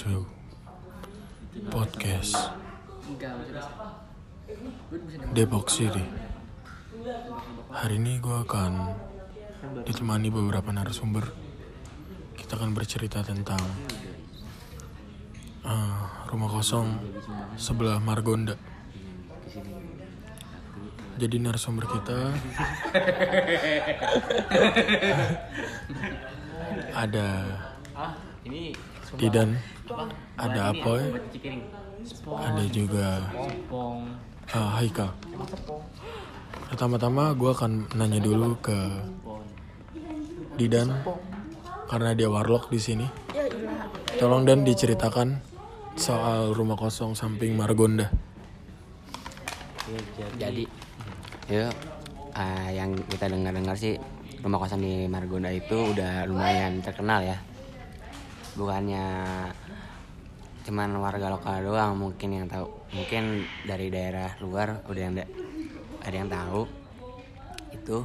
to podcast Depok City. Hari ini gue akan ditemani beberapa narasumber. Kita akan bercerita tentang uh, rumah kosong sebelah Margonda. Jadi narasumber kita ada ini Didan, ada Apoy, ada juga. Uh, Haika. Pertama-tama gue akan nanya dulu ke Didan karena dia warlock di sini. Tolong dan diceritakan soal rumah kosong samping Margonda. Jadi, yuk ah, yang kita dengar-dengar sih rumah kosong di Margonda itu udah lumayan terkenal ya. Bukannya cuman warga lokal doang mungkin yang tahu. Mungkin dari daerah luar udah yang da- ada yang tahu. Itu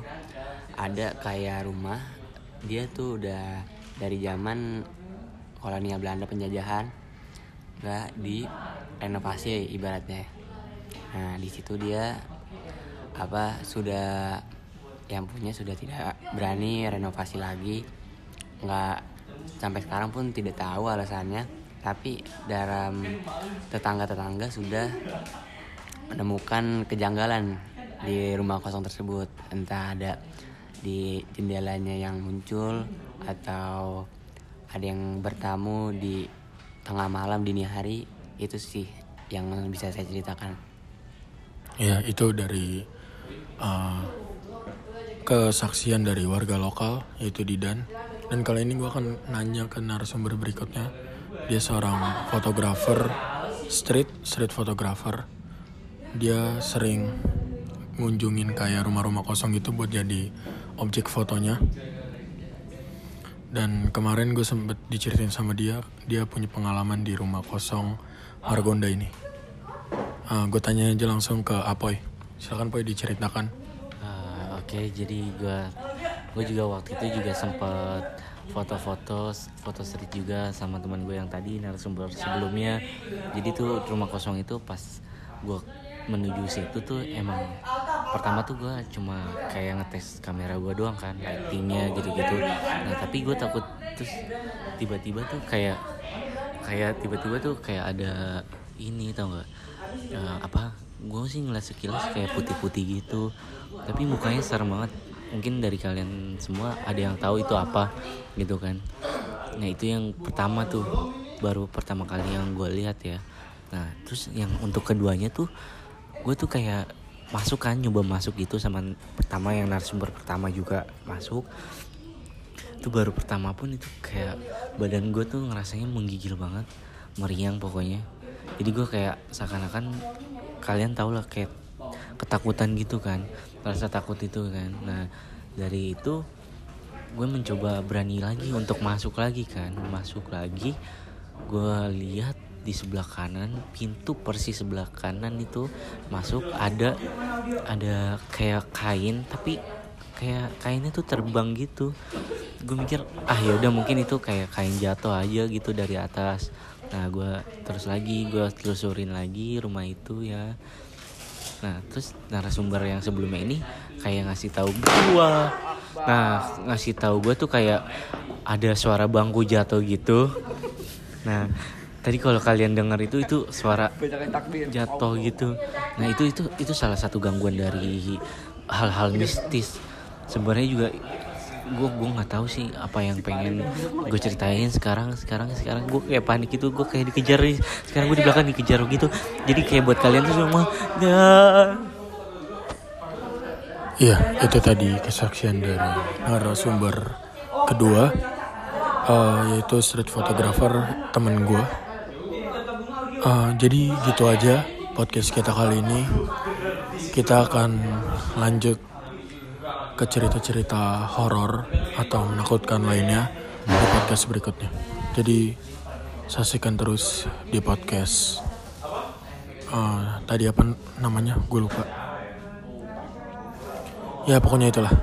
ada kayak rumah dia tuh udah dari zaman kolonial Belanda penjajahan nggak direnovasi ibaratnya Nah, di situ dia apa sudah yang punya sudah tidak berani renovasi lagi. Nggak sampai sekarang pun tidak tahu alasannya, tapi dalam tetangga-tetangga sudah menemukan kejanggalan di rumah kosong tersebut. Entah ada di jendelanya yang muncul atau ada yang bertamu di tengah malam dini hari itu sih yang bisa saya ceritakan. Ya itu dari uh, kesaksian dari warga lokal yaitu Didan. Dan kali ini gue akan nanya ke narasumber berikutnya. Dia seorang fotografer street, street photographer. Dia sering ngunjungin kayak rumah-rumah kosong gitu buat jadi objek fotonya. Dan kemarin gue sempet diceritain sama dia, dia punya pengalaman di rumah kosong Margonda ini. gue tanya aja langsung ke Apoy. Silakan Poy diceritakan. Ah, Oke, jadi gue gue juga waktu itu juga sempet foto-foto foto street juga sama teman gue yang tadi narasumber sebelumnya. Jadi tuh rumah kosong itu pas gue menuju situ tuh emang pertama tuh gue cuma kayak ngetes kamera gue doang kan lightingnya gitu-gitu. Nah tapi gue takut terus tiba-tiba tuh kayak kayak tiba-tiba tuh kayak ada ini tau nggak? Eh, apa? Gue sih ngeliat sekilas kayak putih-putih gitu. Tapi mukanya serem banget mungkin dari kalian semua ada yang tahu itu apa gitu kan. Nah itu yang pertama tuh baru pertama kali yang gue lihat ya. Nah terus yang untuk keduanya tuh gue tuh kayak masuk kan nyoba masuk gitu sama pertama yang narasumber pertama juga masuk. Itu baru pertama pun itu kayak badan gue tuh ngerasanya menggigil banget meriang pokoknya. Jadi gue kayak seakan-akan kalian tau lah kayak ketakutan gitu kan rasa takut itu kan. Nah dari itu gue mencoba berani lagi untuk masuk lagi kan. Masuk lagi gue lihat di sebelah kanan pintu persis sebelah kanan itu masuk ada ada kayak kain tapi kayak kainnya tuh terbang gitu. Gue mikir ah ya udah mungkin itu kayak kain jatuh aja gitu dari atas. Nah gue terus lagi gue telusurin lagi rumah itu ya nah terus narasumber yang sebelumnya ini kayak ngasih tahu gue nah ngasih tahu gue tuh kayak ada suara bangku jatuh gitu. Nah tadi kalau kalian dengar itu itu suara jatuh gitu. Nah itu itu itu salah satu gangguan dari hal-hal mistis. Sebenarnya juga gue gue nggak tahu sih apa yang pengen gue ceritain sekarang sekarang sekarang gue kayak panik gitu gue kayak dikejar sekarang gue di belakang dikejar gitu jadi kayak buat kalian tuh semua ya Iya, itu tadi kesaksian dari narasumber kedua, eh, yaitu street photographer temen gue. Eh, jadi gitu aja podcast kita kali ini. Kita akan lanjut ke cerita-cerita horor atau menakutkan lainnya di podcast berikutnya. Jadi saksikan terus di podcast. Eh, tadi apa namanya? Gue lupa. Ya pokoknya itulah.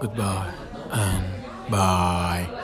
Goodbye and bye.